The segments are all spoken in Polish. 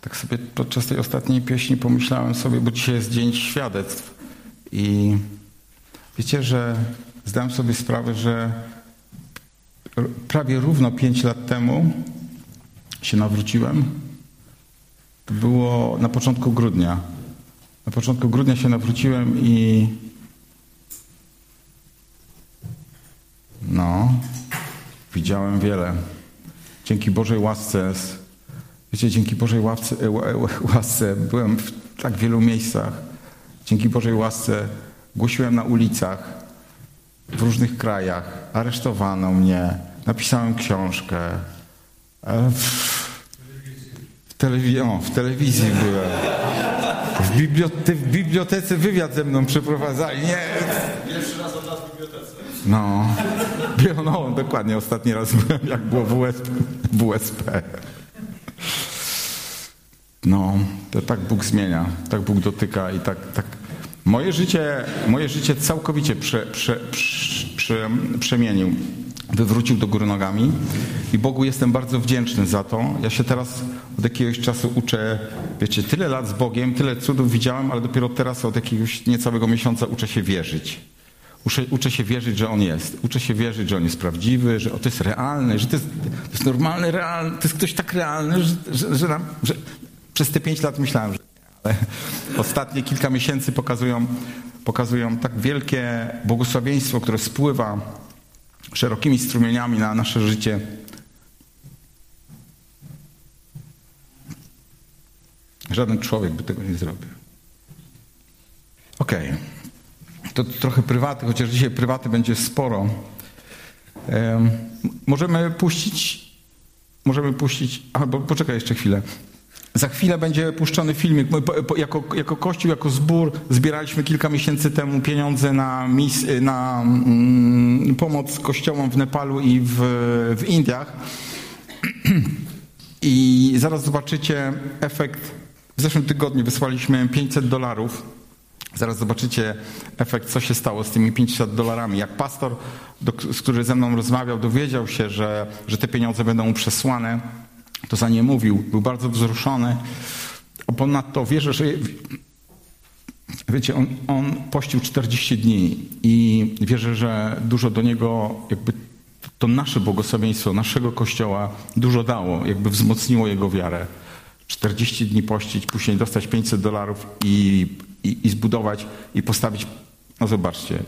tak sobie podczas tej ostatniej pieśni pomyślałem sobie, bo dzisiaj jest dzień świadectw i wiecie, że zdałem sobie sprawę, że prawie równo pięć lat temu się nawróciłem. To było na początku grudnia. Na początku grudnia się nawróciłem i no, widziałem wiele. Dzięki Bożej łasce, wiecie, dzięki Bożej łasce, łasce byłem w tak wielu miejscach. Dzięki Bożej łasce głosiłem na ulicach w różnych krajach. Aresztowano mnie, napisałem książkę. W, w, telewi o, w telewizji byłem. W, bibliote w bibliotece wywiad ze mną przeprowadzali. Nie. Pierwszy raz od lat w bibliotece. No. no, dokładnie. Ostatni raz byłem, jak było w USP. W USP. No, to tak Bóg zmienia, tak Bóg dotyka i tak, tak. Moje życie, moje życie całkowicie prze, prze, prze, przemienił. Wywrócił do góry nogami i Bogu jestem bardzo wdzięczny za to. Ja się teraz od jakiegoś czasu uczę, wiecie, tyle lat z Bogiem, tyle cudów widziałem, ale dopiero teraz od jakiegoś niecałego miesiąca uczę się wierzyć. Uczę, uczę, się wierzyć, że On jest. Uczę się wierzyć, że On jest prawdziwy, że to jest realny, że to jest, to jest normalny, realny, to jest ktoś tak realny, że, że, że, nam, że przez te pięć lat myślałem, że ale ostatnie kilka miesięcy pokazują, pokazują tak wielkie błogosławieństwo, które spływa szerokimi strumieniami na nasze życie. Żaden człowiek by tego nie zrobił. Okej. Okay. To trochę prywaty, chociaż dzisiaj prywaty będzie sporo. Możemy puścić, możemy puścić, albo poczekaj jeszcze chwilę. Za chwilę będzie puszczony filmik. My jako, jako Kościół, jako zbór zbieraliśmy kilka miesięcy temu pieniądze na, mis, na mm, pomoc kościołom w Nepalu i w, w Indiach. I zaraz zobaczycie efekt. W zeszłym tygodniu wysłaliśmy 500 dolarów. Zaraz zobaczycie efekt, co się stało z tymi 500 dolarami. Jak pastor, do, który ze mną rozmawiał, dowiedział się, że, że te pieniądze będą przesłane to za nie mówił, był bardzo wzruszony. Ponadto wierzę, że wiecie, on, on pościł 40 dni i wierzę, że dużo do niego jakby to nasze błogosławieństwo, naszego Kościoła dużo dało, jakby wzmocniło jego wiarę. 40 dni pościć, później dostać 500 dolarów i, i, i zbudować i postawić. No zobaczcie,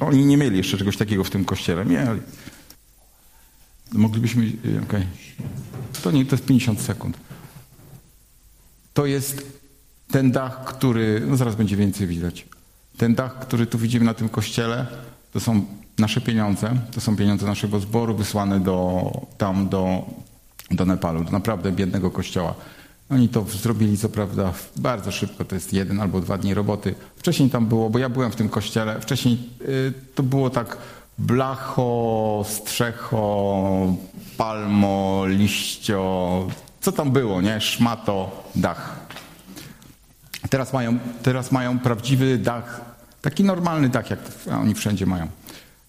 oni nie mieli jeszcze czegoś takiego w tym kościele. Mieli. Moglibyśmy. Y. Okay. To nie, to jest 50 sekund. To jest ten dach, który. No zaraz będzie więcej widać. Ten dach, który tu widzimy na tym kościele, to są nasze pieniądze. To są pieniądze naszego zboru wysłane do, tam do, do Nepalu, do naprawdę biednego kościoła. Oni to zrobili, co prawda, bardzo szybko, to jest jeden albo dwa dni roboty. Wcześniej tam było, bo ja byłem w tym kościele, wcześniej y, to było tak blacho, strzecho, palmo, liścio, co tam było, nie? Szmato, dach. Teraz mają, teraz mają prawdziwy dach, taki normalny dach, jak oni wszędzie mają.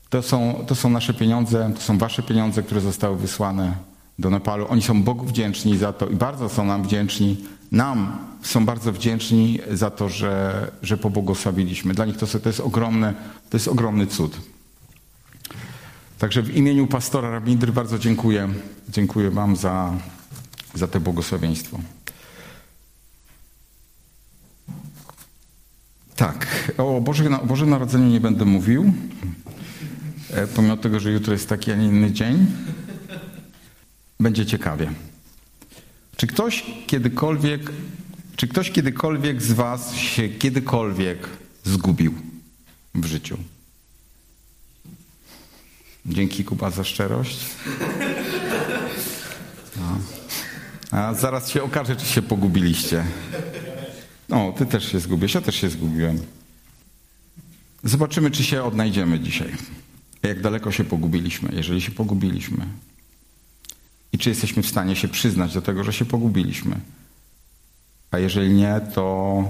To są, to są nasze pieniądze, to są wasze pieniądze, które zostały wysłane do Nepalu. Oni są Bogu wdzięczni za to i bardzo są nam wdzięczni. Nam są bardzo wdzięczni za to, że, że pobłogosławiliśmy. Dla nich to, to, jest, ogromne, to jest ogromny cud. Także w imieniu pastora Rabindry bardzo dziękuję. Dziękuję Wam za, za te błogosławieństwo. Tak, o Boże, o Bożym Narodzeniu nie będę mówił, e, pomimo tego, że jutro jest taki, a nie inny dzień. Będzie ciekawie. Czy ktoś kiedykolwiek, czy ktoś kiedykolwiek z Was się kiedykolwiek zgubił w życiu? Dzięki Kuba za szczerość. No. A zaraz się okaże, czy się pogubiliście. O, ty też się zgubiłeś, ja też się zgubiłem. Zobaczymy, czy się odnajdziemy dzisiaj. Jak daleko się pogubiliśmy, jeżeli się pogubiliśmy. I czy jesteśmy w stanie się przyznać do tego, że się pogubiliśmy. A jeżeli nie, to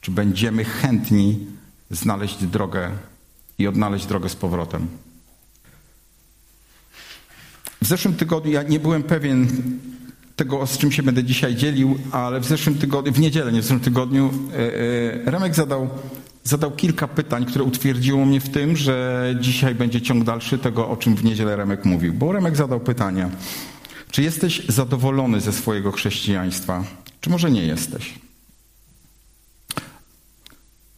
czy będziemy chętni znaleźć drogę i odnaleźć drogę z powrotem. W zeszłym tygodniu ja nie byłem pewien tego, z czym się będę dzisiaj dzielił, ale w zeszłym tygodniu, w niedzielę, nie w zeszłym tygodniu, e, e, Remek zadał, zadał kilka pytań, które utwierdziło mnie w tym, że dzisiaj będzie ciąg dalszy tego, o czym w niedzielę Remek mówił. Bo Remek zadał pytanie, czy jesteś zadowolony ze swojego chrześcijaństwa, czy może nie jesteś?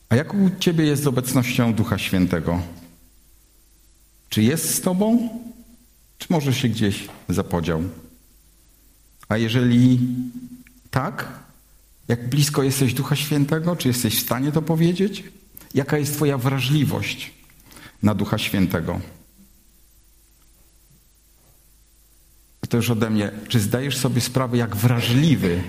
A jak u ciebie jest z obecnością Ducha Świętego? Czy jest z tobą, czy może się gdzieś zapodział? A jeżeli tak, jak blisko jesteś Ducha Świętego, czy jesteś w stanie to powiedzieć? Jaka jest Twoja wrażliwość na Ducha Świętego? To już ode mnie. Czy zdajesz sobie sprawę, jak wrażliwy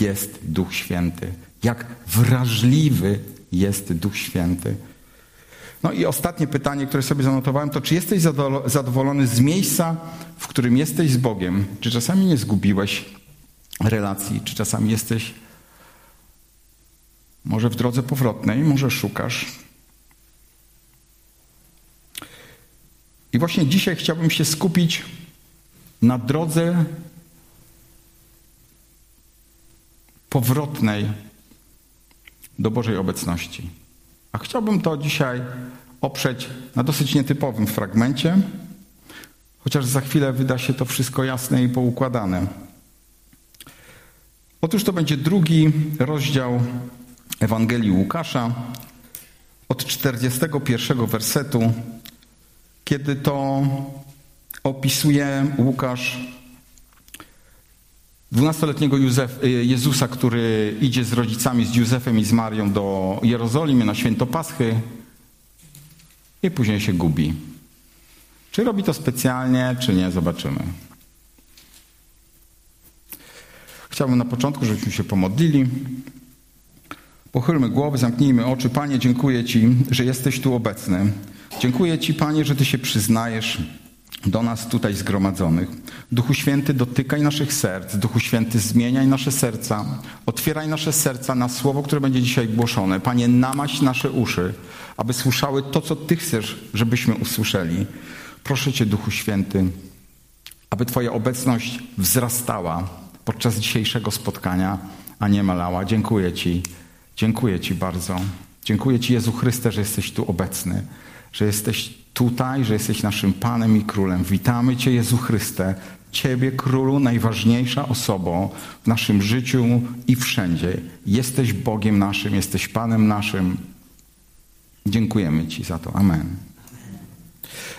jest Duch Święty? Jak wrażliwy jest Duch Święty? No i ostatnie pytanie, które sobie zanotowałem, to czy jesteś zadowolony z miejsca, w którym jesteś z Bogiem? Czy czasami nie zgubiłeś relacji? Czy czasami jesteś może w drodze powrotnej, może szukasz? I właśnie dzisiaj chciałbym się skupić na drodze powrotnej do Bożej obecności. A chciałbym to dzisiaj oprzeć na dosyć nietypowym fragmencie, chociaż za chwilę wyda się to wszystko jasne i poukładane. Otóż to będzie drugi rozdział Ewangelii Łukasza od 41 wersetu, kiedy to opisuje Łukasz Dwunastoletniego y, Jezusa, który idzie z rodzicami, z Józefem i z Marią do Jerozolimy na święto Paschy i później się gubi. Czy robi to specjalnie, czy nie, zobaczymy. Chciałbym na początku, żebyśmy się pomodlili. Pochylmy głowy, zamknijmy oczy. Panie, dziękuję Ci, że jesteś tu obecny. Dziękuję Ci, Panie, że Ty się przyznajesz do nas tutaj zgromadzonych. Duchu Święty, dotykaj naszych serc. Duchu Święty, zmieniaj nasze serca. Otwieraj nasze serca na słowo, które będzie dzisiaj głoszone. Panie, namaś nasze uszy, aby słyszały to, co Ty chcesz, żebyśmy usłyszeli. Proszę Cię, Duchu Święty, aby Twoja obecność wzrastała podczas dzisiejszego spotkania, a nie malała. Dziękuję Ci. Dziękuję Ci bardzo. Dziękuję Ci, Jezu Chryste, że jesteś tu obecny, że jesteś tutaj, że jesteś naszym Panem i Królem. Witamy Cię, Jezu Chryste, Ciebie, Królu, najważniejsza osobą w naszym życiu i wszędzie. Jesteś Bogiem naszym, jesteś Panem naszym. Dziękujemy Ci za to. Amen.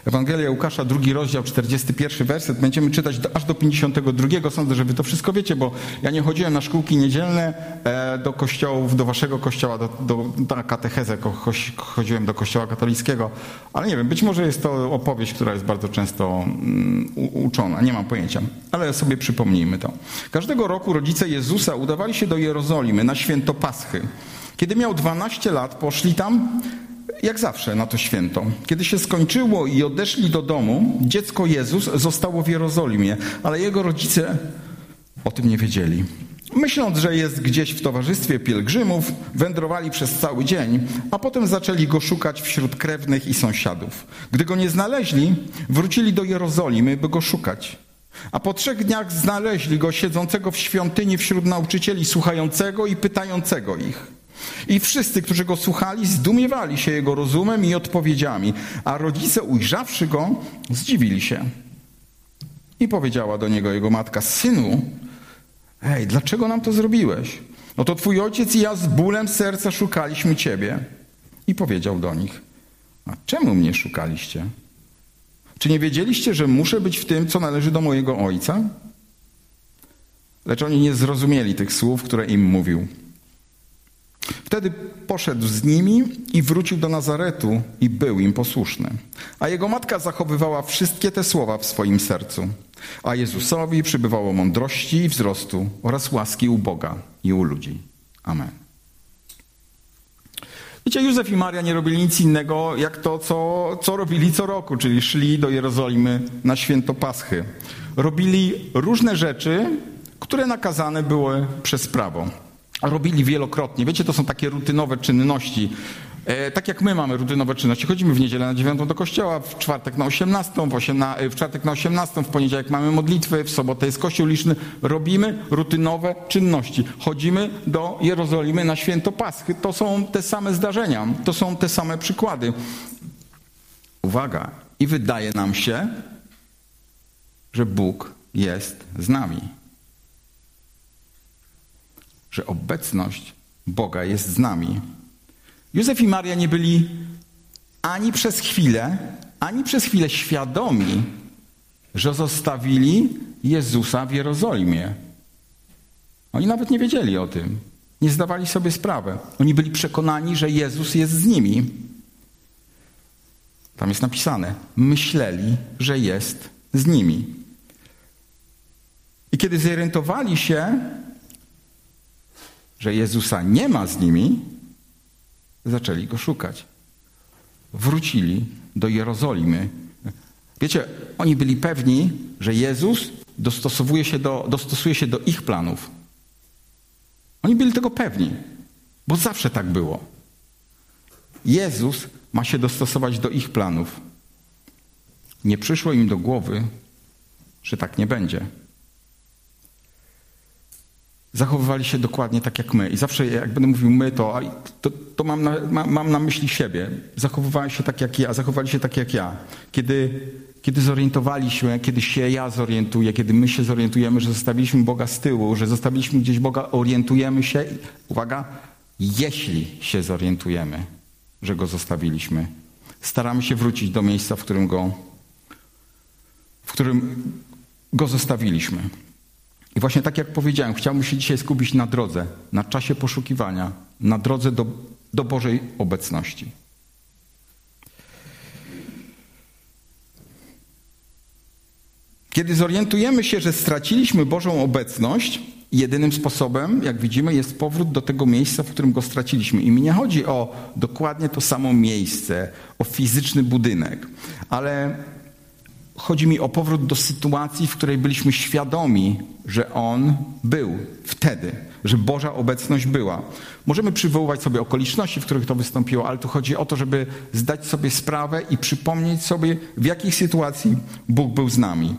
Ewangelia Łukasza, drugi rozdział, 41 werset. Będziemy czytać do, aż do 52. Sądzę, że wy to wszystko wiecie, bo ja nie chodziłem na szkółki niedzielne e, do kościołów, do waszego kościoła, do, do, na katechezę chodziłem do kościoła katolickiego, ale nie wiem, być może jest to opowieść, która jest bardzo często um, uczona, nie mam pojęcia, ale sobie przypomnijmy to. Każdego roku rodzice Jezusa udawali się do Jerozolimy na święto Paschy. Kiedy miał 12 lat, poszli tam jak zawsze na to święto. Kiedy się skończyło i odeszli do domu, dziecko Jezus zostało w Jerozolimie, ale jego rodzice o tym nie wiedzieli. Myśląc, że jest gdzieś w towarzystwie pielgrzymów, wędrowali przez cały dzień, a potem zaczęli go szukać wśród krewnych i sąsiadów. Gdy go nie znaleźli, wrócili do Jerozolimy, by go szukać. A po trzech dniach znaleźli go siedzącego w świątyni wśród nauczycieli, słuchającego i pytającego ich. I wszyscy, którzy go słuchali, zdumiewali się jego rozumem i odpowiedziami, a rodzice, ujrzawszy go, zdziwili się. I powiedziała do niego jego matka: Synu, hej, dlaczego nam to zrobiłeś? No to twój ojciec i ja z bólem serca szukaliśmy ciebie. I powiedział do nich: A czemu mnie szukaliście? Czy nie wiedzieliście, że muszę być w tym, co należy do mojego ojca? Lecz oni nie zrozumieli tych słów, które im mówił. Wtedy poszedł z nimi i wrócił do Nazaretu i był im posłuszny. A jego matka zachowywała wszystkie te słowa w swoim sercu. A Jezusowi przybywało mądrości i wzrostu oraz łaski u Boga i u ludzi. Amen. Wiecie, Józef i Maria nie robili nic innego, jak to, co, co robili co roku, czyli szli do Jerozolimy na święto Paschy. Robili różne rzeczy, które nakazane były przez prawo robili wielokrotnie. Wiecie, to są takie rutynowe czynności. E, tak jak my mamy rutynowe czynności, chodzimy w niedzielę na dziewiątą do kościoła, w czwartek na osiemnastą, w, osiemna, e, w czwartek na osiemnastą, w poniedziałek mamy modlitwy, w sobotę jest kościół liczny. Robimy rutynowe czynności. Chodzimy do Jerozolimy na święto Paschy. To są te same zdarzenia, to są te same przykłady. Uwaga, i wydaje nam się, że Bóg jest z nami. Że obecność Boga jest z nami. Józef i Maria nie byli ani przez chwilę, ani przez chwilę świadomi, że zostawili Jezusa w Jerozolimie. Oni nawet nie wiedzieli o tym. Nie zdawali sobie sprawy. Oni byli przekonani, że Jezus jest z nimi. Tam jest napisane: myśleli, że jest z nimi. I kiedy zorientowali się, że Jezusa nie ma z nimi, zaczęli go szukać. Wrócili do Jerozolimy. Wiecie, oni byli pewni, że Jezus dostosowuje się do, dostosuje się do ich planów. Oni byli tego pewni, bo zawsze tak było. Jezus ma się dostosować do ich planów. Nie przyszło im do głowy, że tak nie będzie zachowywali się dokładnie tak jak my. I zawsze jak będę mówił my, to, to, to mam, na, ma, mam, na, myśli siebie. Zachowywali się tak jak ja, zachowali się tak jak ja. Kiedy, kiedy zorientowaliśmy, kiedy się ja zorientuję, kiedy my się zorientujemy, że zostawiliśmy Boga z tyłu, że zostawiliśmy gdzieś Boga, orientujemy się, uwaga, jeśli się zorientujemy, że Go zostawiliśmy. Staramy się wrócić do miejsca, w którym Go, w którym Go zostawiliśmy. I właśnie tak jak powiedziałem, chciałbym się dzisiaj skupić na drodze, na czasie poszukiwania, na drodze do, do Bożej obecności. Kiedy zorientujemy się, że straciliśmy Bożą obecność, jedynym sposobem, jak widzimy, jest powrót do tego miejsca, w którym go straciliśmy. I mi nie chodzi o dokładnie to samo miejsce, o fizyczny budynek, ale chodzi mi o powrót do sytuacji, w której byliśmy świadomi, że On był wtedy, że Boża obecność była. Możemy przywoływać sobie okoliczności, w których to wystąpiło, ale tu chodzi o to, żeby zdać sobie sprawę i przypomnieć sobie, w jakiej sytuacji Bóg był z nami.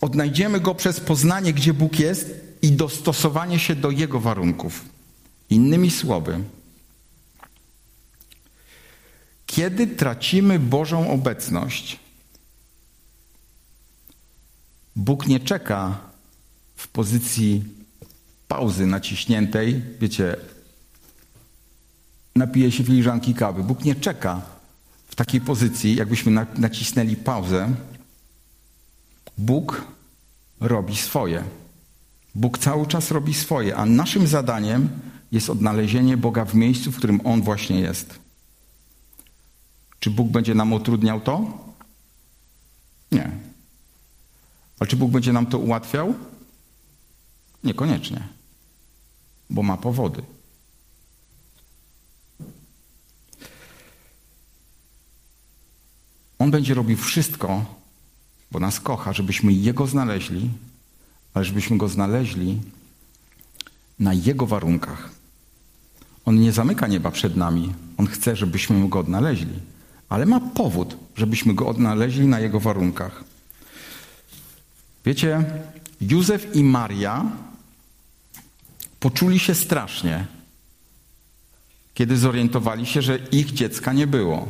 Odnajdziemy Go przez poznanie, gdzie Bóg jest i dostosowanie się do Jego warunków. Innymi słowy, kiedy tracimy Bożą obecność, Bóg nie czeka w pozycji pauzy naciśniętej, wiecie, napije się filiżanki kawy. Bóg nie czeka w takiej pozycji, jakbyśmy nacisnęli pauzę. Bóg robi swoje. Bóg cały czas robi swoje, a naszym zadaniem jest odnalezienie Boga w miejscu, w którym On właśnie jest. Czy Bóg będzie nam utrudniał to? Nie. Ale czy Bóg będzie nam to ułatwiał? Niekoniecznie, bo ma powody. On będzie robił wszystko, bo nas kocha, żebyśmy Jego znaleźli, ale żebyśmy Go znaleźli na Jego warunkach. On nie zamyka nieba przed nami. On chce, żebyśmy Go odnaleźli ale ma powód, żebyśmy go odnaleźli na jego warunkach. Wiecie, Józef i Maria poczuli się strasznie, kiedy zorientowali się, że ich dziecka nie było.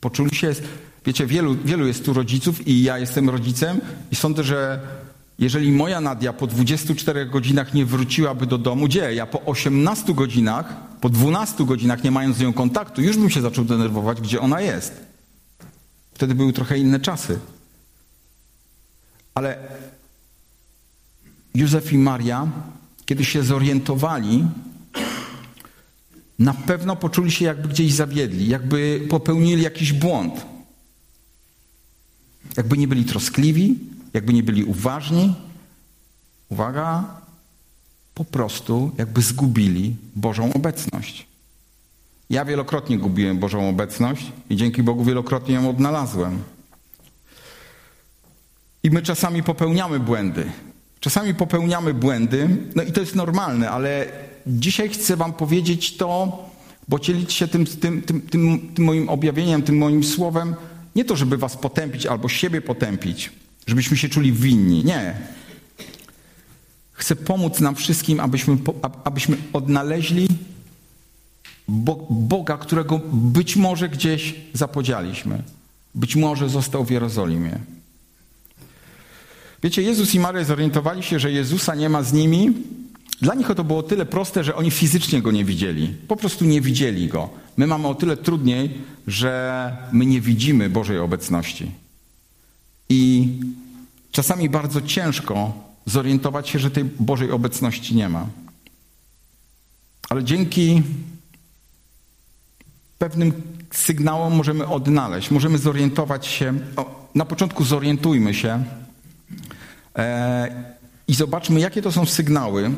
Poczuli się, wiecie, wielu, wielu jest tu rodziców i ja jestem rodzicem i sądzę, że jeżeli moja Nadia po 24 godzinach nie wróciłaby do domu, gdzie ja po 18 godzinach, po 12 godzinach nie mając z nią kontaktu, już bym się zaczął denerwować, gdzie ona jest. Wtedy były trochę inne czasy. Ale Józef i Maria, kiedy się zorientowali, na pewno poczuli się jakby gdzieś zawiedli, jakby popełnili jakiś błąd. Jakby nie byli troskliwi, jakby nie byli uważni, uwaga, po prostu jakby zgubili Bożą obecność. Ja wielokrotnie gubiłem Bożą obecność i dzięki Bogu wielokrotnie ją odnalazłem. I my czasami popełniamy błędy. Czasami popełniamy błędy, no i to jest normalne, ale dzisiaj chcę Wam powiedzieć to, bo dzielić się tym, tym, tym, tym, moim objawieniem, tym moim słowem, nie to, żeby Was potępić albo siebie potępić, żebyśmy się czuli winni. Nie. Chcę pomóc nam wszystkim, abyśmy, abyśmy odnaleźli Boga, którego być może gdzieś zapodzialiśmy. Być może został w Jerozolimie. Wiecie, Jezus i Maria zorientowali się, że Jezusa nie ma z nimi. Dla nich to było tyle proste, że oni fizycznie go nie widzieli. Po prostu nie widzieli go. My mamy o tyle trudniej, że my nie widzimy Bożej obecności. I czasami bardzo ciężko zorientować się, że tej Bożej obecności nie ma. Ale dzięki pewnym sygnałom możemy odnaleźć, możemy zorientować się. O, na początku zorientujmy się i zobaczmy, jakie to są sygnały,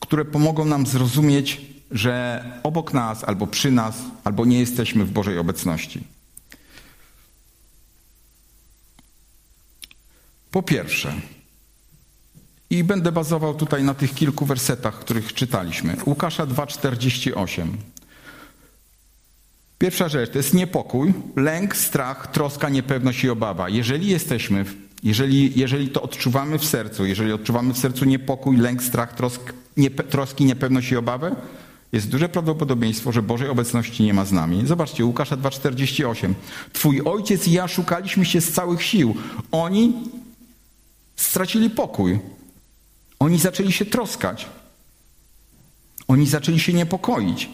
które pomogą nam zrozumieć, że obok nas, albo przy nas, albo nie jesteśmy w Bożej obecności. Po pierwsze, i będę bazował tutaj na tych kilku wersetach, których czytaliśmy. Łukasza 2,48. Pierwsza rzecz to jest niepokój, lęk, strach, troska, niepewność i obawa. Jeżeli jesteśmy, jeżeli, jeżeli to odczuwamy w sercu, jeżeli odczuwamy w sercu niepokój, lęk, strach, trosk, niepe, troski, niepewność i obawę, jest duże prawdopodobieństwo, że Bożej obecności nie ma z nami. Zobaczcie, Łukasza 2,48. Twój ojciec i ja szukaliśmy się z całych sił. Oni stracili pokój. Oni zaczęli się troskać. Oni zaczęli się niepokoić.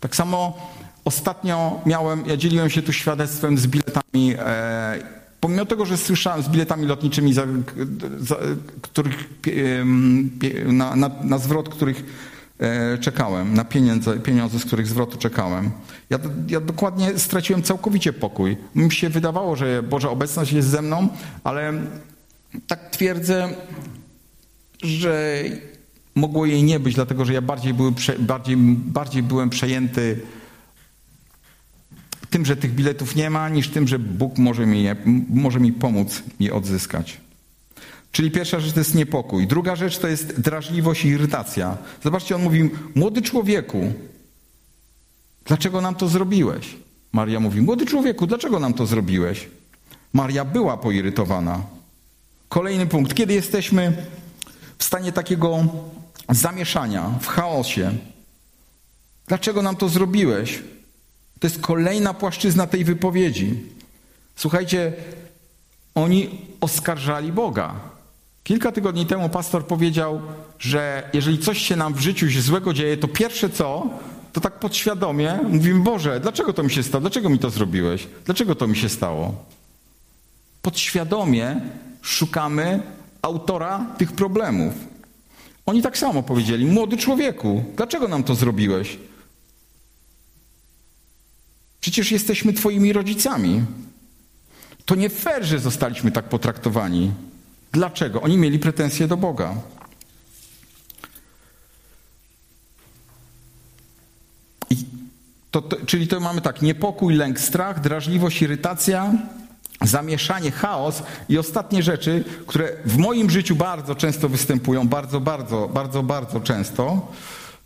Tak samo ostatnio miałem, ja dzieliłem się tu świadectwem z biletami, e, pomimo tego, że słyszałem z biletami lotniczymi, za, za, których, na, na, na zwrot, których e, czekałem, na pieniądze, pieniądze, z których zwrotu czekałem. Ja, ja dokładnie straciłem całkowicie pokój. Mi się wydawało, że Boża obecność jest ze mną, ale tak twierdzę, że mogło jej nie być, dlatego że ja bardziej, były, bardziej, bardziej byłem przejęty tym, że tych biletów nie ma, niż tym, że Bóg może mi, je, może mi pomóc je odzyskać. Czyli pierwsza rzecz to jest niepokój. Druga rzecz to jest drażliwość i irytacja. Zobaczcie, on mówi, młody człowieku, dlaczego nam to zrobiłeś? Maria mówi, młody człowieku, dlaczego nam to zrobiłeś? Maria była poirytowana. Kolejny punkt. Kiedy jesteśmy w stanie takiego zamieszania, w chaosie. Dlaczego nam to zrobiłeś? To jest kolejna płaszczyzna tej wypowiedzi. Słuchajcie, oni oskarżali Boga. Kilka tygodni temu pastor powiedział, że jeżeli coś się nam w życiu złego dzieje, to pierwsze co, to tak podświadomie mówimy, Boże, dlaczego to mi się stało? Dlaczego mi to zrobiłeś? Dlaczego to mi się stało? Podświadomie szukamy autora tych problemów. Oni tak samo powiedzieli: Młody człowieku, dlaczego nam to zrobiłeś? Przecież jesteśmy Twoimi rodzicami. To nie fair, że zostaliśmy tak potraktowani. Dlaczego? Oni mieli pretensje do Boga. I to, to, czyli to mamy tak: niepokój, lęk, strach, drażliwość, irytacja, zamieszanie, chaos i ostatnie rzeczy, które w moim życiu bardzo często występują, bardzo, bardzo, bardzo, bardzo często,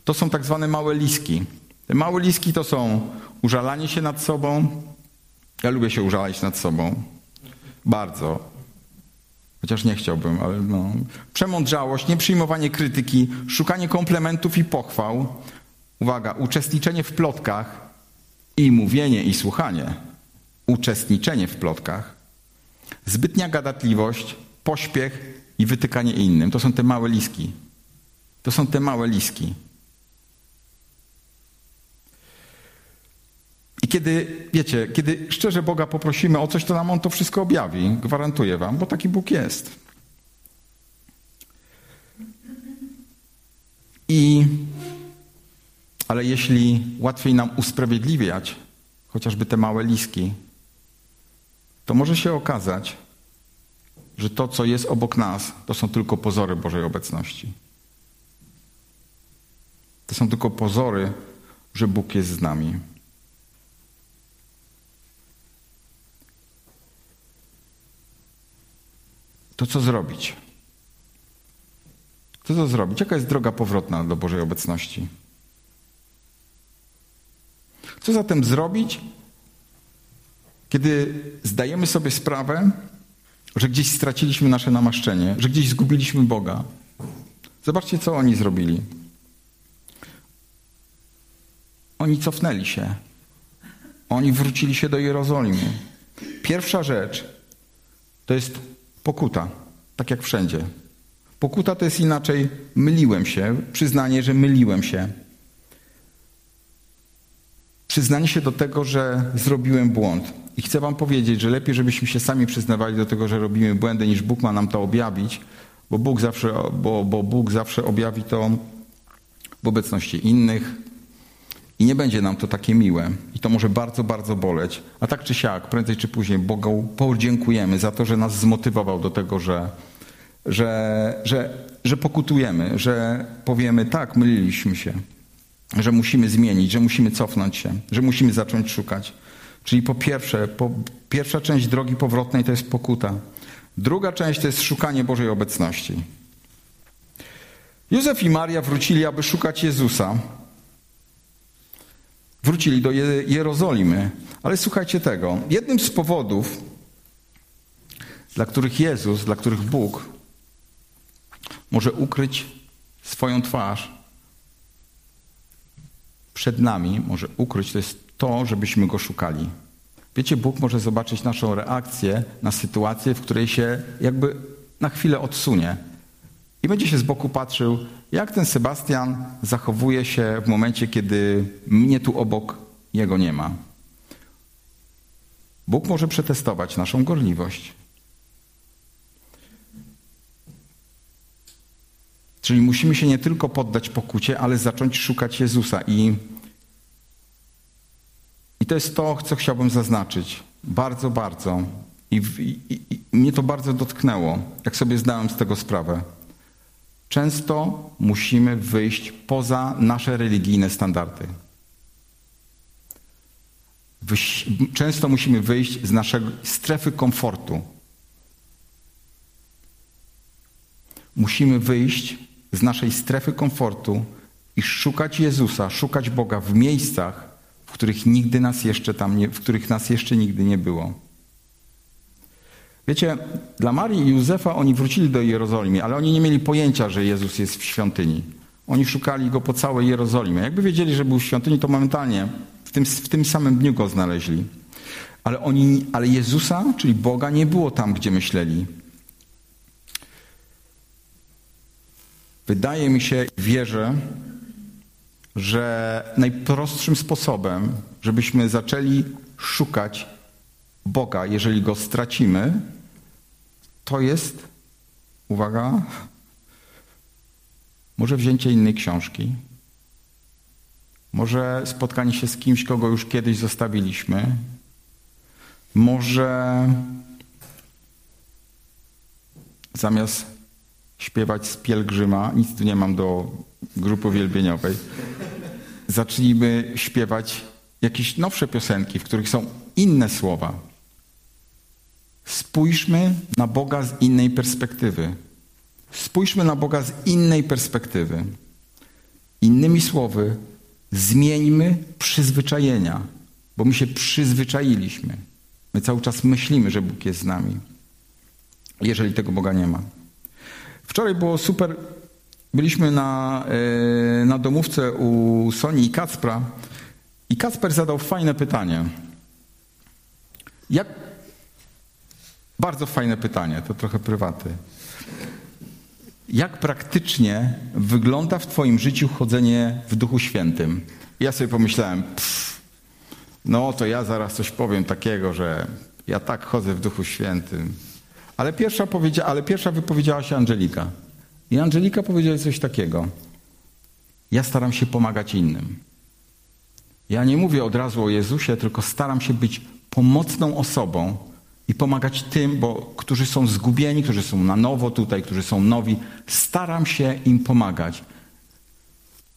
to są tak zwane małe liski. Te małe liski to są użalanie się nad sobą. Ja lubię się użalać nad sobą. Bardzo. Chociaż nie chciałbym, ale no. Przemądrzałość, nieprzyjmowanie krytyki, szukanie komplementów i pochwał. Uwaga, uczestniczenie w plotkach i mówienie i słuchanie uczestniczenie w plotkach, zbytnia gadatliwość, pośpiech i wytykanie innym. To są te małe liski. To są te małe liski. Kiedy, wiecie, kiedy szczerze Boga poprosimy o coś, to nam On to wszystko objawi. Gwarantuję Wam, bo taki Bóg jest. I, ale jeśli łatwiej nam usprawiedliwiać chociażby te małe liski, to może się okazać, że to, co jest obok nas, to są tylko pozory Bożej obecności. To są tylko pozory, że Bóg jest z nami. To co zrobić? Co to zrobić? Jaka jest droga powrotna do Bożej obecności? Co zatem zrobić, kiedy zdajemy sobie sprawę, że gdzieś straciliśmy nasze namaszczenie, że gdzieś zgubiliśmy Boga? Zobaczcie, co oni zrobili. Oni cofnęli się. Oni wrócili się do Jerozolimy. Pierwsza rzecz to jest pokuta, tak jak wszędzie. Pokuta to jest inaczej myliłem się, przyznanie, że myliłem się. Przyznanie się do tego, że zrobiłem błąd. I chcę Wam powiedzieć, że lepiej, żebyśmy się sami przyznawali do tego, że robimy błędy, niż Bóg ma nam to objawić, bo Bóg zawsze, bo, bo Bóg zawsze objawi to w obecności innych, i nie będzie nam to takie miłe. I to może bardzo, bardzo boleć. A tak czy siak, prędzej czy później Bogu podziękujemy za to, że nas zmotywował do tego, że, że, że, że pokutujemy, że powiemy tak, myliliśmy się, że musimy zmienić, że musimy cofnąć się, że musimy zacząć szukać. Czyli po pierwsze, po, pierwsza część drogi powrotnej to jest pokuta. Druga część to jest szukanie Bożej obecności. Józef i Maria wrócili, aby szukać Jezusa. Wrócili do Jerozolimy. Ale słuchajcie tego. Jednym z powodów, dla których Jezus, dla których Bóg może ukryć swoją twarz przed nami, może ukryć, to jest to, żebyśmy go szukali. Wiecie, Bóg może zobaczyć naszą reakcję na sytuację, w której się jakby na chwilę odsunie i będzie się z boku patrzył, jak ten Sebastian zachowuje się w momencie, kiedy mnie tu obok jego nie ma. Bóg może przetestować naszą gorliwość. Czyli musimy się nie tylko poddać pokucie, ale zacząć szukać Jezusa. I, i to jest to, co chciałbym zaznaczyć. Bardzo, bardzo. I, i, I mnie to bardzo dotknęło, jak sobie zdałem z tego sprawę. Często musimy wyjść poza nasze religijne standardy. Często musimy wyjść z naszej strefy komfortu. Musimy wyjść z naszej strefy komfortu i szukać Jezusa, szukać Boga w miejscach, w których nigdy nas jeszcze tam nie, w których nas jeszcze nigdy nie było. Wiecie, dla Marii i Józefa oni wrócili do Jerozolimy, ale oni nie mieli pojęcia, że Jezus jest w świątyni. Oni szukali go po całej Jerozolimie. Jakby wiedzieli, że był w świątyni, to momentalnie w tym, w tym samym dniu go znaleźli. Ale, oni, ale Jezusa, czyli Boga, nie było tam, gdzie myśleli. Wydaje mi się, wierzę, że najprostszym sposobem, żebyśmy zaczęli szukać Boga, jeżeli go stracimy, to jest, uwaga, może wzięcie innej książki, może spotkanie się z kimś, kogo już kiedyś zostawiliśmy, może zamiast śpiewać z pielgrzyma, nic tu nie mam do grupy wielbieniowej, zacznijmy śpiewać jakieś nowsze piosenki, w których są inne słowa. Spójrzmy na Boga z innej perspektywy. Spójrzmy na Boga z innej perspektywy. Innymi słowy, zmieńmy przyzwyczajenia, bo my się przyzwyczailiśmy. My cały czas myślimy, że Bóg jest z nami, jeżeli tego Boga nie ma. Wczoraj było super. Byliśmy na, e, na domówce u Soni i Kacpra i Kacper zadał fajne pytanie. Jak bardzo fajne pytanie, to trochę prywaty. Jak praktycznie wygląda w Twoim życiu chodzenie w Duchu Świętym? Ja sobie pomyślałem, pff, no to ja zaraz coś powiem takiego, że ja tak chodzę w Duchu Świętym. Ale pierwsza, powiedzia, ale pierwsza wypowiedziała się Angelika. I Angelika powiedziała coś takiego. Ja staram się pomagać innym. Ja nie mówię od razu o Jezusie, tylko staram się być pomocną osobą, i pomagać tym, bo którzy są zgubieni, którzy są na nowo tutaj, którzy są nowi. Staram się im pomagać.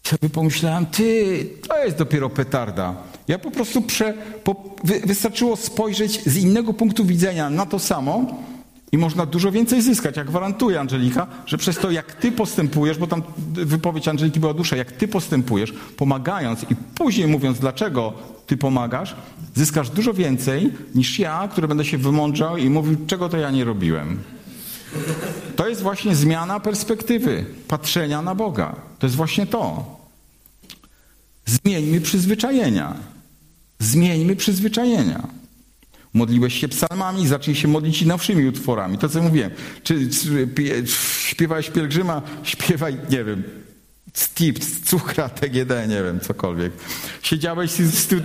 Sobie pomyślałem, ty, to jest dopiero petarda. Ja po prostu prze, po, wy, wystarczyło spojrzeć z innego punktu widzenia na to samo I można dużo więcej zyskać. Ja gwarantuję, Angelika, że przez to, jak ty postępujesz, bo tam wypowiedź Angeliki była dłuższa, jak ty postępujesz, pomagając i później mówiąc, dlaczego ty pomagasz, zyskasz dużo więcej niż ja, który będę się wymądrzał i mówił, czego to ja nie robiłem. To jest właśnie zmiana perspektywy, patrzenia na Boga. To jest właśnie to. Zmieńmy przyzwyczajenia. Zmieńmy przyzwyczajenia. Modliłeś się psalmami, zacznij się modlić nowszymi utworami. To, co mówiłem. Czy, czy śpiewałeś pielgrzyma, śpiewaj, nie wiem, Stip, cukra, TGD, nie wiem, cokolwiek. Siedziałeś i, stu...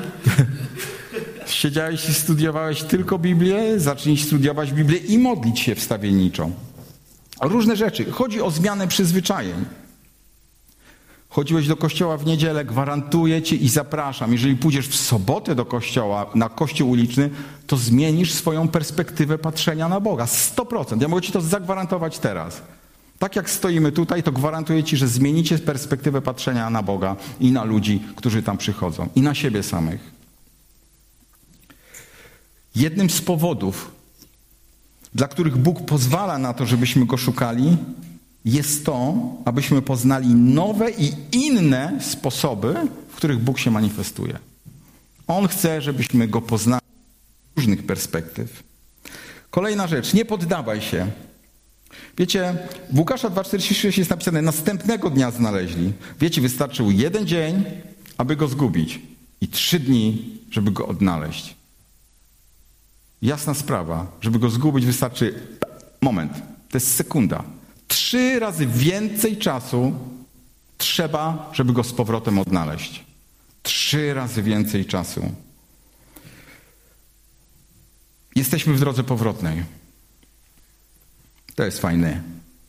Siedziałeś i studiowałeś tylko Biblię, zacznij studiować Biblię i modlić się wstawienniczo. Różne rzeczy. Chodzi o zmianę przyzwyczajeń. Chodziłeś do kościoła w niedzielę, gwarantuję ci i zapraszam. Jeżeli pójdziesz w sobotę do kościoła, na kościół uliczny, to zmienisz swoją perspektywę patrzenia na Boga. 100%. Ja mogę ci to zagwarantować teraz. Tak jak stoimy tutaj, to gwarantuję ci, że zmienicie perspektywę patrzenia na Boga i na ludzi, którzy tam przychodzą, i na siebie samych. Jednym z powodów, dla których Bóg pozwala na to, żebyśmy go szukali, jest to, abyśmy poznali nowe i inne sposoby, w których Bóg się manifestuje. On chce, żebyśmy go poznali z różnych perspektyw. Kolejna rzecz, nie poddawaj się. Wiecie, w Łukasza 2,46 jest napisane, następnego dnia znaleźli. Wiecie, wystarczył jeden dzień, aby go zgubić i trzy dni, żeby go odnaleźć. Jasna sprawa, żeby go zgubić wystarczy moment, to jest sekunda. Trzy razy więcej czasu trzeba, żeby go z powrotem odnaleźć. Trzy razy więcej czasu. Jesteśmy w drodze powrotnej. To jest fajne.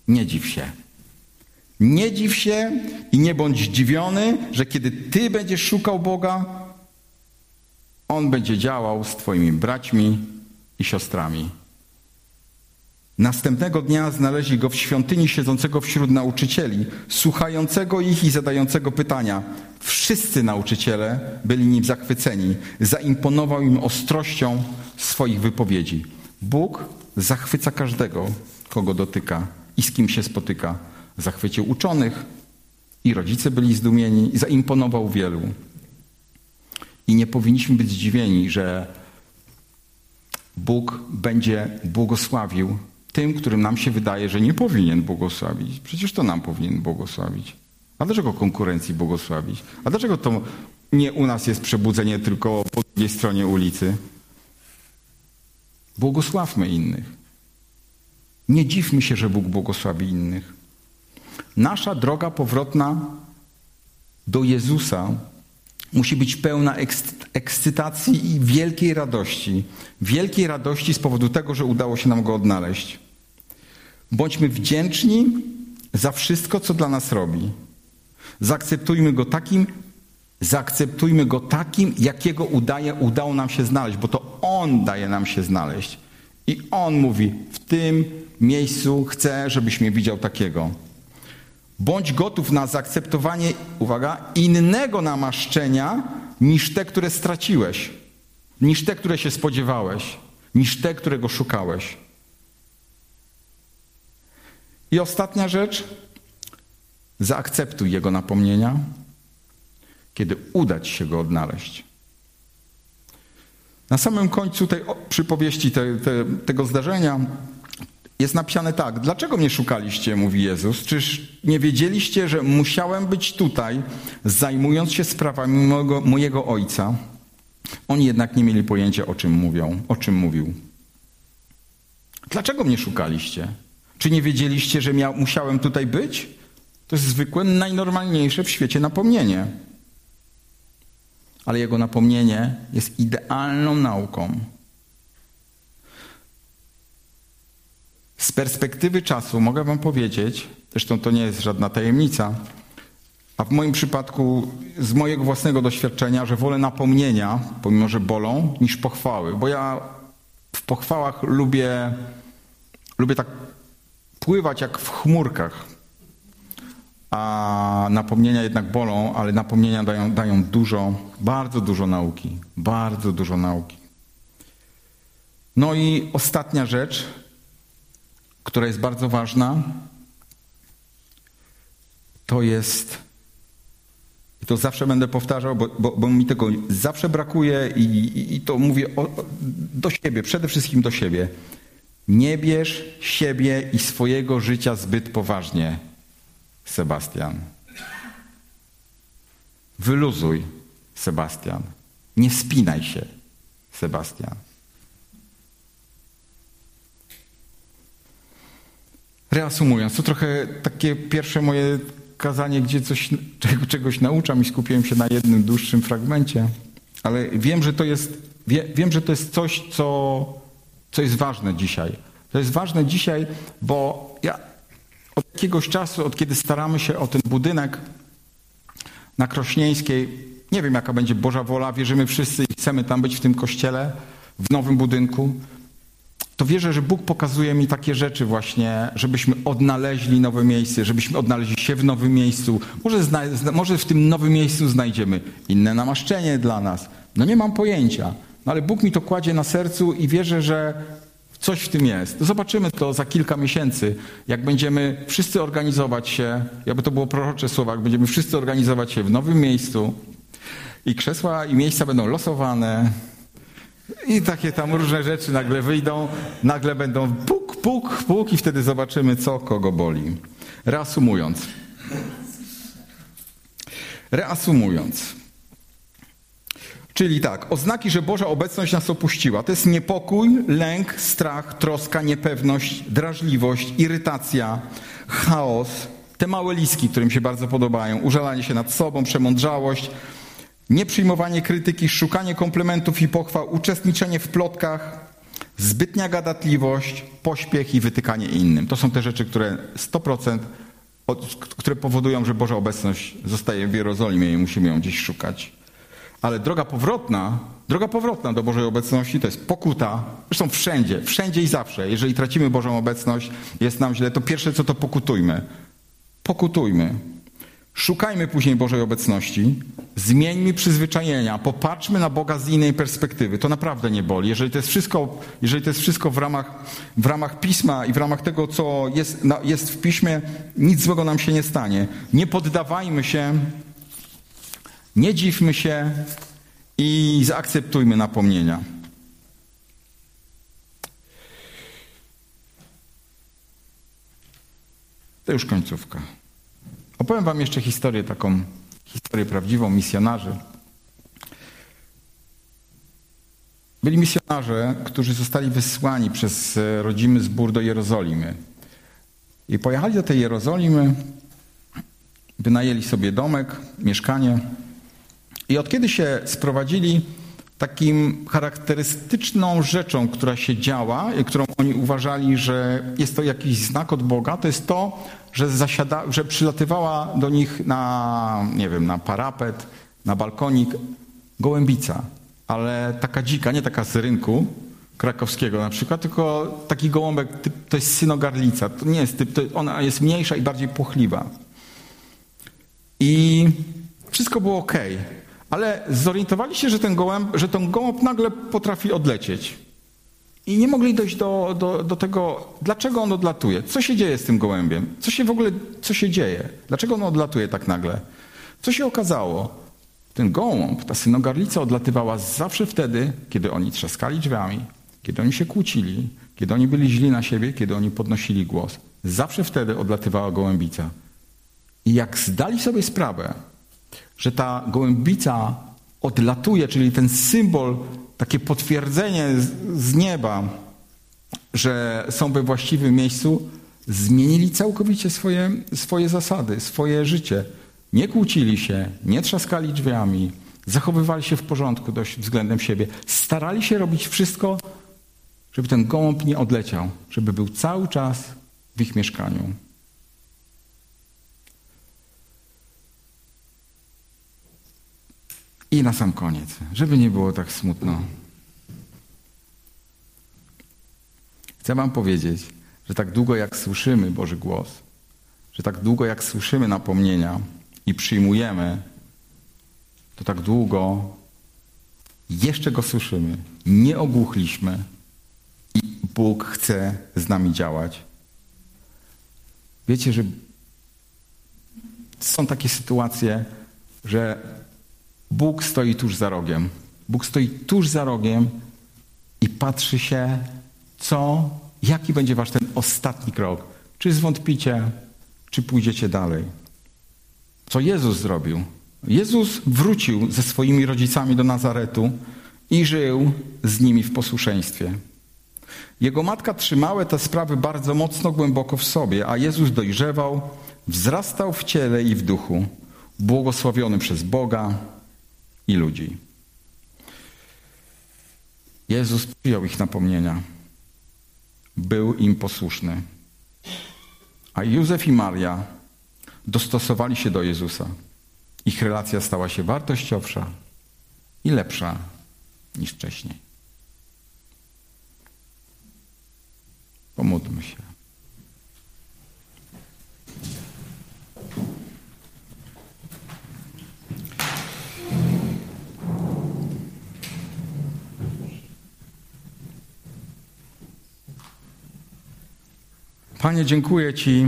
Nie dziw się. Nie dziw się i nie bądź zdziwiony, że kiedy ty będziesz szukał Boga, On będzie działał z twoimi braćmi i siostrami. Następnego dnia znaleźli go w świątyni siedzącego wśród nauczycieli, słuchającego ich i zadającego pytania. Wszyscy nauczyciele byli nim zachwyceni. Zaimponował im ostrością swoich wypowiedzi. Bóg zachwyca każdego, kogo dotyka i z kim się spotyka. Zachwycił uczonych i rodzice byli zdumieni, zaimponował wielu. I nie powinniśmy być zdziwieni, że Bóg będzie błogosławił tym, którym nam się wydaje, że nie powinien błogosławić. Przecież to nam powinien błogosławić. A dlaczego konkurencji błogosławić? A dlaczego to nie u nas jest przebudzenie, tylko po drugiej stronie ulicy? Błogosławmy innych. Nie dziwmy się, że Bóg błogosławi innych. Nasza droga powrotna do Jezusa musi być pełna ekscytacji i wielkiej radości. Wielkiej radości z powodu tego, że udało się nam go odnaleźć. Bądźmy wdzięczni za wszystko, co dla nas robi. Zaakceptujmy go takim, zaakceptujmy go takim, jakiego udaje, udało nam się znaleźć, bo to On daje nam się znaleźć. I On mówi, w tym miejscu chcę, żebyś mnie widział takiego. Bądź gotów na zaakceptowanie, uwaga, innego namaszczenia niż te, które straciłeś, niż te, które się spodziewałeś, niż te, którego szukałeś. I ostatnia rzecz, zaakceptuj Jego napomnienia, kiedy uda Ci się Go odnaleźć. Na samym końcu tej przypowieści, te, te, tego zdarzenia jest napisane tak. Dlaczego mnie szukaliście, mówi Jezus? Czyż nie wiedzieliście, że musiałem być tutaj, zajmując się sprawami mojego, mojego Ojca? Oni jednak nie mieli pojęcia, o czym mówią, o czym mówił. Dlaczego mnie szukaliście? Czy nie wiedzieliście, że miał, musiałem tutaj być? To jest zwykłe, najnormalniejsze w świecie napomnienie. Ale jego napomnienie jest idealną nauką. Z perspektywy czasu mogę Wam powiedzieć, zresztą to nie jest żadna tajemnica, a w moim przypadku z mojego własnego doświadczenia, że wolę napomnienia, pomimo że bolą, niż pochwały. Bo ja w pochwałach lubię, lubię tak pływać jak w chmurkach. A napomnienia jednak bolą, ale napomnienia dają, dają dużo, bardzo dużo nauki. Bardzo dużo nauki. No i ostatnia rzecz, która jest bardzo ważna, to jest, i to zawsze będę powtarzał, bo, bo, bo mi tego zawsze brakuje i, i, i to mówię o, do siebie, przede wszystkim do siebie. Nie bierz siebie i swojego życia zbyt poważnie, Sebastian. Wyluzuj, Sebastian. Nie spinaj się, Sebastian. Reasumując, to trochę takie pierwsze moje kazanie, gdzie coś, czegoś nauczam i skupiłem się na jednym dłuższym fragmencie, ale wiem, że to jest, wie, wiem, że to jest coś, co, co jest ważne dzisiaj. To jest ważne dzisiaj, bo ja od jakiegoś czasu, od kiedy staramy się o ten budynek na Krośnieńskiej, nie wiem jaka będzie Boża wola, wierzymy wszyscy i chcemy tam być w tym kościele, w nowym budynku, to wierzę, że Bóg pokazuje mi takie rzeczy właśnie, żebyśmy odnaleźli nowe miejsce, żebyśmy odnaleźli się w nowym miejscu. Może, zna, może w tym nowym miejscu znajdziemy inne namaszczenie dla nas. No nie mam pojęcia. No ale Bóg mi to kładzie na sercu i wierzę, że coś w tym jest. Zobaczymy to za kilka miesięcy, jak będziemy wszyscy organizować się, jakby to było prorocze słowa, jak będziemy wszyscy organizować się w nowym miejscu i krzesła i miejsca będą losowane, i takie tam różne rzeczy nagle wyjdą, nagle będą puk, puk, puk i wtedy zobaczymy, co kogo boli. Reasumując. Reasumując. Czyli tak, oznaki, że Boża obecność nas opuściła. To jest niepokój, lęk, strach, troska, niepewność, drażliwość, irytacja, chaos, te małe liski, które mi się bardzo podobają, użalanie się nad sobą, przemądrzałość, nieprzyjmowanie krytyki, szukanie komplementów i pochwał, uczestniczenie w plotkach, zbytnia gadatliwość, pośpiech i wytykanie innym. To są te rzeczy, które 100% które powodują, że Boża obecność zostaje w Jerozolimie i musimy ją gdzieś szukać. Ale droga powrotna, droga powrotna do Bożej obecności to jest pokuta. Zresztą wszędzie, wszędzie i zawsze. Jeżeli tracimy Bożą obecność, jest nam źle, to pierwsze co to pokutujmy. Pokutujmy. Szukajmy później Bożej obecności, zmieńmy przyzwyczajenia, popatrzmy na Boga z innej perspektywy. To naprawdę nie boli. Jeżeli to jest wszystko, jeżeli to jest wszystko w, ramach, w ramach pisma i w ramach tego, co jest, jest w piśmie, nic złego nam się nie stanie. Nie poddawajmy się, nie dziwmy się i zaakceptujmy napomnienia. To już końcówka. Opowiem wam jeszcze historię taką, historię prawdziwą misjonarzy. Byli misjonarze, którzy zostali wysłani przez e, rodzimy zbór do Jerozolimy. I pojechali do tej Jerozolimy, wynajęli sobie domek, mieszkanie. I od kiedy się sprowadzili, takim charakterystyczną rzeczą, która się działa którą oni uważali, że jest to jakiś znak od Boga, to jest to, że, zasiada, że przylatywała do nich na, nie wiem, na parapet, na balkonik gołębica, ale taka dzika, nie taka z rynku krakowskiego na przykład, tylko taki gołąbek, to jest synogarlica, to nie jest typ, to ona jest mniejsza i bardziej płochliwa. I wszystko było ok, ale zorientowali się, że ten gołęb, że ten gołąb nagle potrafi odlecieć. I nie mogli dojść do, do, do tego, dlaczego on odlatuje. Co się dzieje z tym gołębiem? Co się w ogóle, co się dzieje? Dlaczego on odlatuje tak nagle? Co się okazało? Ten gołąb, ta synogarlica odlatywała zawsze wtedy, kiedy oni trzaskali drzwiami, kiedy oni się kłócili, kiedy oni byli źli na siebie, kiedy oni podnosili głos. Zawsze wtedy odlatywała gołębica. I jak zdali sobie sprawę, że ta gołębica odlatuje, czyli ten symbol takie potwierdzenie z nieba, że są we właściwym miejscu, zmienili całkowicie swoje, swoje zasady, swoje życie. Nie kłócili się, nie trzaskali drzwiami, zachowywali się w porządku dość względem siebie. Starali się robić wszystko, żeby ten gołąb nie odleciał, żeby był cały czas w ich mieszkaniu. I na sam koniec, żeby nie było tak smutno. Chcę Wam powiedzieć, że tak długo jak słyszymy Boży głos, że tak długo jak słyszymy napomnienia i przyjmujemy, to tak długo jeszcze go słyszymy, nie ogłuchliśmy i Bóg chce z nami działać Wiecie, że są takie sytuacje, że Bóg stoi tuż za rogiem. Bóg stoi tuż za rogiem i patrzy się, co, jaki będzie wasz ten ostatni krok. Czy zwątpicie, czy pójdziecie dalej. Co Jezus zrobił? Jezus wrócił ze swoimi rodzicami do Nazaretu i żył z nimi w posłuszeństwie. Jego matka trzymała te sprawy bardzo mocno, głęboko w sobie, a Jezus dojrzewał, wzrastał w ciele i w duchu, błogosławiony przez Boga i ludzi. Jezus przyjął ich napomnienia. Był im posłuszny. A Józef i Maria dostosowali się do Jezusa. Ich relacja stała się wartościowsza i lepsza niż wcześniej. Pomódlmy się. Panie, dziękuję Ci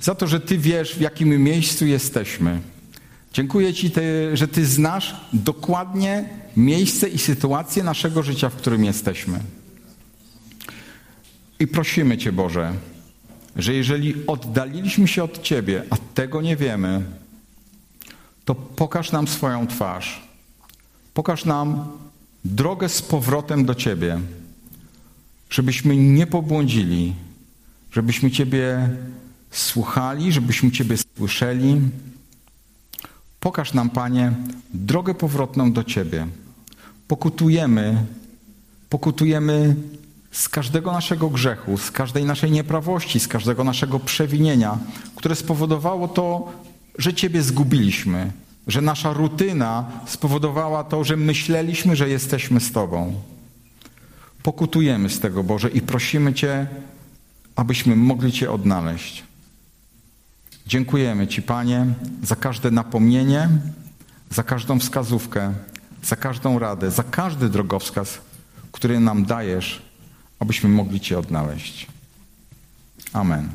za to, że Ty wiesz, w jakim miejscu jesteśmy. Dziękuję Ci, że Ty znasz dokładnie miejsce i sytuację naszego życia, w którym jesteśmy. I prosimy Cię, Boże, że jeżeli oddaliliśmy się od Ciebie, a tego nie wiemy, to pokaż nam swoją twarz. Pokaż nam drogę z powrotem do Ciebie, żebyśmy nie pobłądzili, żebyśmy Ciebie słuchali, żebyśmy Ciebie słyszeli. Pokaż nam, Panie, drogę powrotną do Ciebie. Pokutujemy, pokutujemy z każdego naszego grzechu, z każdej naszej nieprawości, z każdego naszego przewinienia, które spowodowało to, że Ciebie zgubiliśmy, że nasza rutyna spowodowała to, że myśleliśmy, że jesteśmy z Tobą. Pokutujemy z tego, Boże, i prosimy Cię, abyśmy mogli Cię odnaleźć. Dziękujemy Ci, Panie, za każde napomnienie, za każdą wskazówkę, za każdą radę, za każdy drogowskaz, który nam dajesz, abyśmy mogli Cię odnaleźć. Amen.